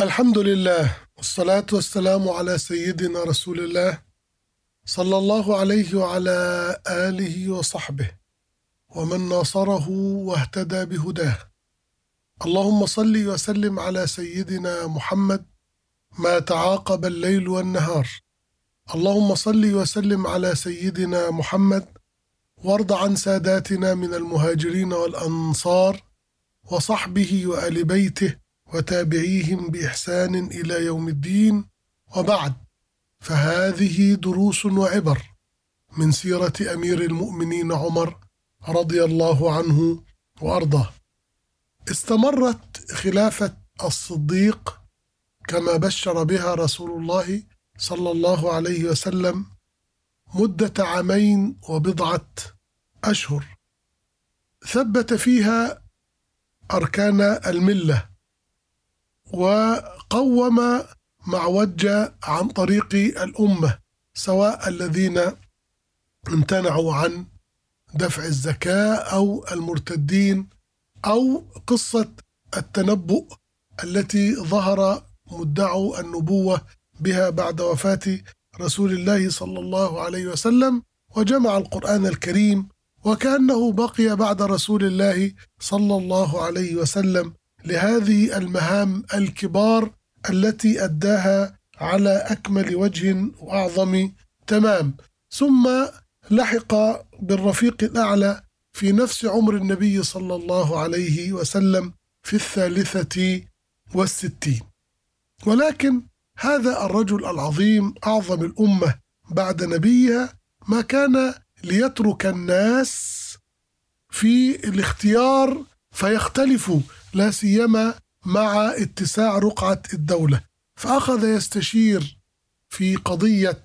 الحمد لله والصلاة والسلام على سيدنا رسول الله صلى الله عليه وعلى آله وصحبه ومن ناصره واهتدى بهداه. اللهم صل وسلم على سيدنا محمد ما تعاقب الليل والنهار. اللهم صل وسلم على سيدنا محمد وارض عن ساداتنا من المهاجرين والأنصار وصحبه وآل بيته وتابعيهم بإحسان إلى يوم الدين وبعد. فهذه دروس وعبر من سيرة أمير المؤمنين عمر رضي الله عنه وأرضاه. استمرت خلافة الصديق كما بشر بها رسول الله صلى الله عليه وسلم مدة عامين وبضعة أشهر. ثبت فيها أركان الملة وقوم معوج عن طريق الأمة سواء الذين امتنعوا عن دفع الزكاة أو المرتدين أو قصة التنبؤ التي ظهر مدعو النبوة بها بعد وفاة رسول الله صلى الله عليه وسلم وجمع القرآن الكريم وكأنه بقي بعد رسول الله صلى الله عليه وسلم. لهذه المهام الكبار التي أداها على أكمل وجه وأعظم. تمام. ثم لحق بالرفيق الأعلى في نفس عمر النبي صلى الله عليه وسلم في الثالثة والستين. ولكن هذا الرجل العظيم أعظم الأمة بعد نبيها ما كان ليترك الناس في الاختيار فيختلفوا لا سيما مع اتساع رقعة الدولة. فأخذ يستشير في قضية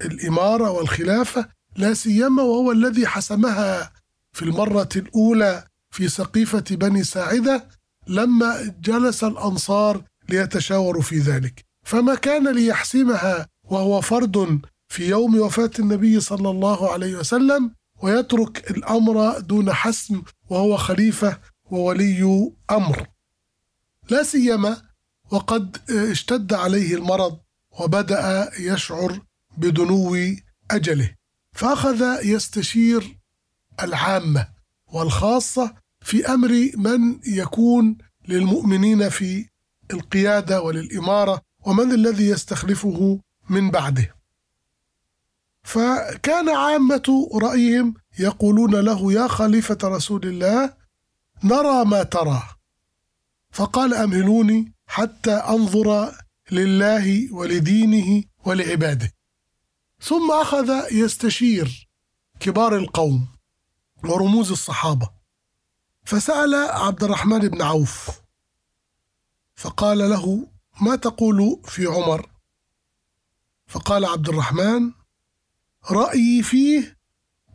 الإمارة والخلافة لا سيما وهو الذي حسمها في المرة الأولى في سقيفة بني ساعدة لما جلس الأنصار ليتشاوروا في ذلك. فما كان ليحسمها وهو فرد في يوم وفاة النبي صلى الله عليه وسلم ويترك الأمر دون حسم وهو خليفة وولي أمر. لا سيما وقد اشتد عليه المرض وبدأ يشعر بدنو أجله فأخذ يستشير العامة والخاصة في أمر من يكون للمؤمنين في القيادة وللاماره ومن الذي يستخلفه من بعده. فكان عامة رأيهم يقولون له يا خليفة رسول الله نرى ما ترى. فقال أمهلوني حتى أنظر لله ولدينه ولعباده. ثم أخذ يستشير كبار القوم ورموز الصحابة. فسأل عبد الرحمن بن عوف فقال له ما تقول في عمر؟ فقال عبد الرحمن رأيي فيه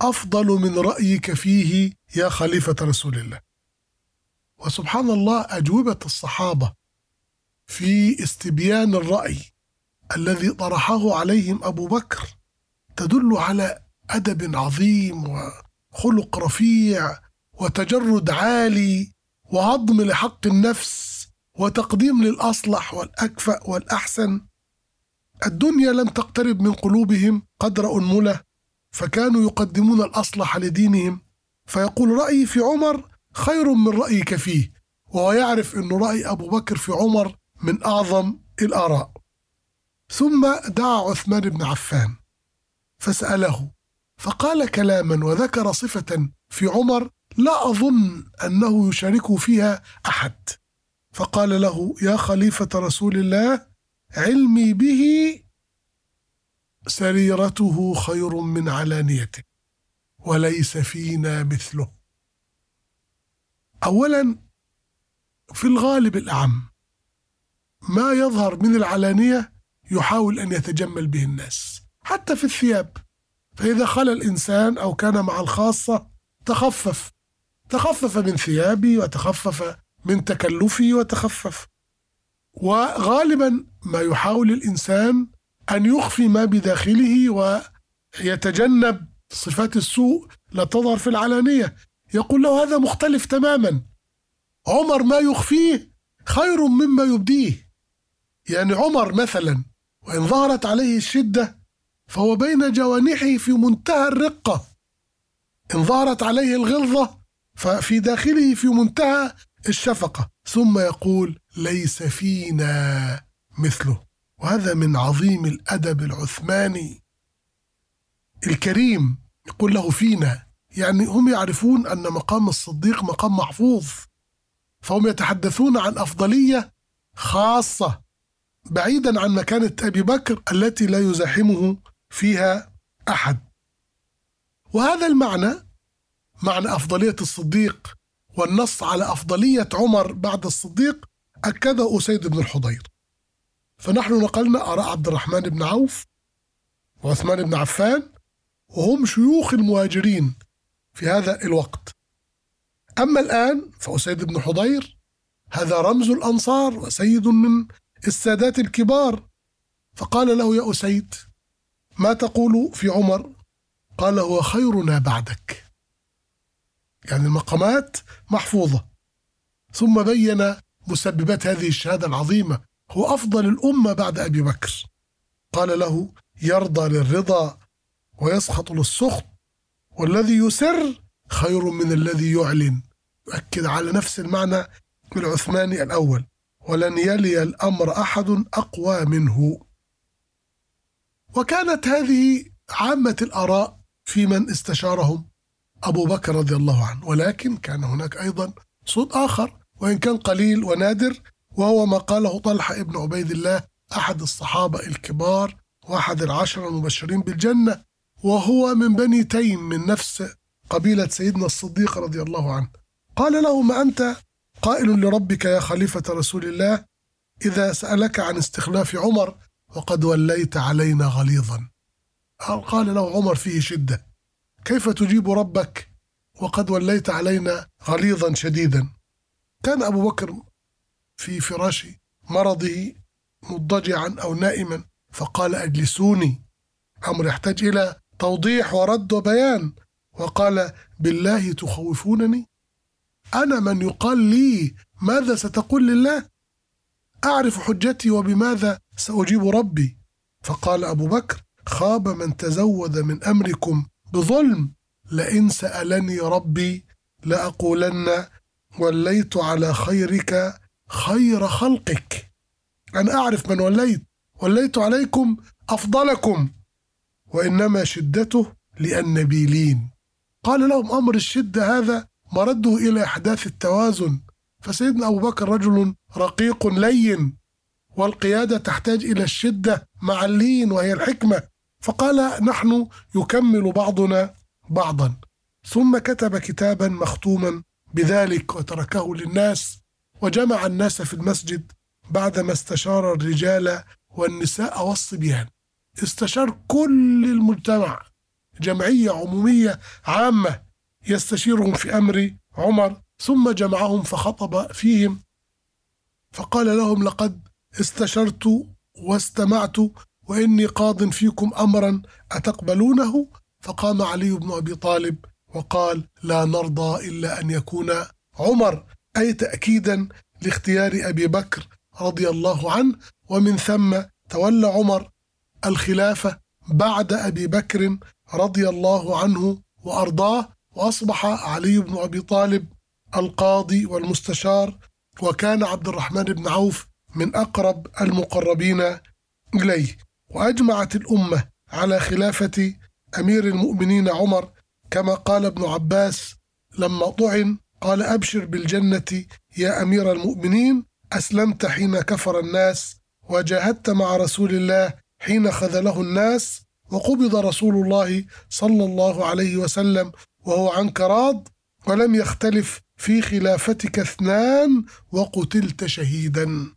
أفضل من رأيك فيه يا خليفة رسول الله. وسبحان الله أجوبة الصحابة في استبيان الرأي الذي طرحه عليهم أبو بكر تدل على أدب عظيم وخلق رفيع وتجرد عالي وهضم لحق النفس وتقديم للأصلح والأكفأ والأحسن. الدنيا لم تقترب من قلوبهم قدر أنملة فكانوا يقدمون الأصلح لدينهم. فيقول رأيي في عمر خير من رأيك فيه وهو يعرف أن رأي أبو بكر في عمر من أعظم الآراء. ثم دعا عثمان بن عفان فسأله فقال كلاما وذكر صفة في عمر لا أظن أنه يشاركه فيها أحد. فقال له يا خليفة رسول الله علمي به سريرته خير من علانيته وليس فينا مثله. اولا في الغالب الأعم ما يظهر من العلانية يحاول أن يتجمل به الناس حتى في الثياب. فإذا خلى الإنسان أو كان مع الخاصة تخفف. تخفف من ثيابي وتخفف من تكلفي وتخفف. وغالبا ما يحاول الإنسان أن يخفي ما بداخله ويتجنب صفات السوء لا تظهر في العلانية. يقول له هذا مختلف تماما. عمر ما يخفيه خير مما يبديه. يعني عمر مثلا وإن ظهرت عليه الشدة فهو بين جوانحه في منتهى الرقة. إن ظهرت عليه الغلظة ففي داخله في منتهى الشفقة. ثم يقول ليس فينا مثله. وهذا من عظيم الأدب العثماني الكريم. يقول له فينا يعني هم يعرفون أن مقام الصديق مقام محفوظ فهم يتحدثون عن أفضلية خاصة بعيدا عن مكانة أبي بكر التي لا يزاحمه فيها أحد. وهذا المعنى معنى أفضلية الصديق والنص على أفضلية عمر بعد الصديق أكده أسيد بن الحضير. فنحن نقلنا آراء عبد الرحمن بن عوف وعثمان بن عفان وهم شيوخ المهاجرين في هذا الوقت. أما الآن فأسيد بن حضير هذا رمز الأنصار وسيد من السادات الكبار. فقال له يا أسيد ما تقول في عمر قال هو خيرنا بعدك. يعني المقامات محفوظة. ثم بين مسببات هذه الشهادة العظيمة هو أفضل الأمة بعد أبي بكر. قال له يرضى للرضا ويسخط للسخط والذي يسر خير من الذي يعلن. يؤكد على نفس المعنى العثماني الأول ولن يلي الأمر أحد أقوى منه. وكانت هذه عامة الآراء في من استشارهم أبو بكر رضي الله عنه ولكن كان هناك أيضا صوت آخر وإن كان قليل ونادر وهو ما قاله طلحة ابن عبيد الله أحد الصحابة الكبار وأحد العشرة المبشرين بالجنة وهو من بني تيم من نفس قبيلة سيدنا الصديق رضي الله عنه. قال له ما أنت قائل لربك يا خليفة رسول الله إذا سألك عن استخلاف عمر وقد وليت علينا غليظا. قال له عمر فيه شدة كيف تجيب ربك وقد وليت علينا غليظا شديدا؟ كان أبو بكر في فراش مرضه مضجعا أو نائما. فقال أجلسوني. أمر يحتاج إلى توضيح ورد وبيان. وقال بالله تخوفونني؟ أنا من يقال لي ماذا ستقول لله؟ أعرف حجتي وبماذا سأجيب ربي؟ فقال أبو بكر خاب من تزود من أمركم بظلم. لئن سألني ربي لأقولن وليت على خيرك خير خلقك. أنا أعرف من وليت وليت عليكم أفضلكم وإنما شدته لأنبيلين قال لهم أمر الشدة هذا مرده إلى إحداث التوازن. فسيدنا أبو بكر رجل رقيق لين والقيادة تحتاج إلى الشدة مع اللين وهي الحكمة. فقال نحن يكمل بعضنا بعضا. ثم كتب كتابا مختوما بذلك وتركه للناس. وجمع الناس في المسجد بعدما استشار الرجال والنساء والصبيان. استشار كل المجتمع جمعية عمومية عامة يستشيرهم في أمر عمر ثم جمعهم فخطب فيهم. فقال لهم لقد استشرت واستمعت وإني قاض فيكم أمرا أتقبلونه؟ فقام علي بن أبي طالب وقال لا نرضى إلا أن يكون عمر. أي تأكيدا لاختيار أبي بكر رضي الله عنه ومن ثم تولى عمر الخلافة بعد أبي بكر رضي الله عنه وأرضاه وأصبح علي بن أبي طالب القاضي والمستشار وكان عبد الرحمن بن عوف من أقرب المقربين إليه. وأجمعت الأمة على خلافة أمير المؤمنين عمر كما قال ابن عباس لما طعن قال أبشر بالجنة يا أمير المؤمنين أسلمت حين كفر الناس وجاهدت مع رسول الله حين خذله الناس وقبض رسول الله صلى الله عليه وسلم وهو عنك راض ولم يختلف في خلافتك اثنان وقتلت شهيدا.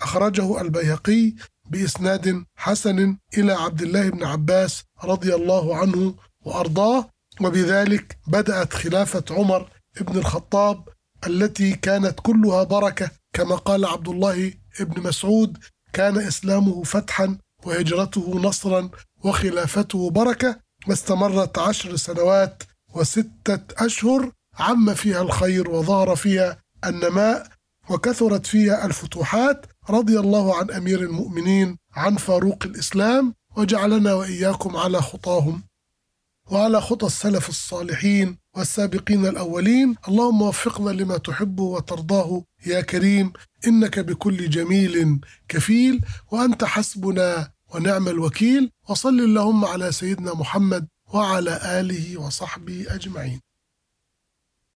أخرجه البيهقي بإسناد حسن إلى عبد الله بن عباس رضي الله عنه وأرضاه وبذلك بدأت خلافة عمر بن الخطاب التي كانت كلها بركة كما قال عبد الله بن مسعود كان إسلامه فتحا وهجرته نصرا وخلافته بركة واستمرت عشر سنوات وستة أشهر عم فيها الخير وظهر فيها النماء وكثرت فيها الفتوحات رضي الله عن أمير المؤمنين عن فاروق الإسلام وجعلنا وإياكم على خطاهم. وعلى خطى السلف الصالحين والسابقين الأولين اللهم وفقنا لما تحب وترضاه يا كريم إنك بكل جميل كفيل وأنت حسبنا ونعم الوكيل وصل اللهم على سيدنا محمد وعلى آله وصحبه أجمعين.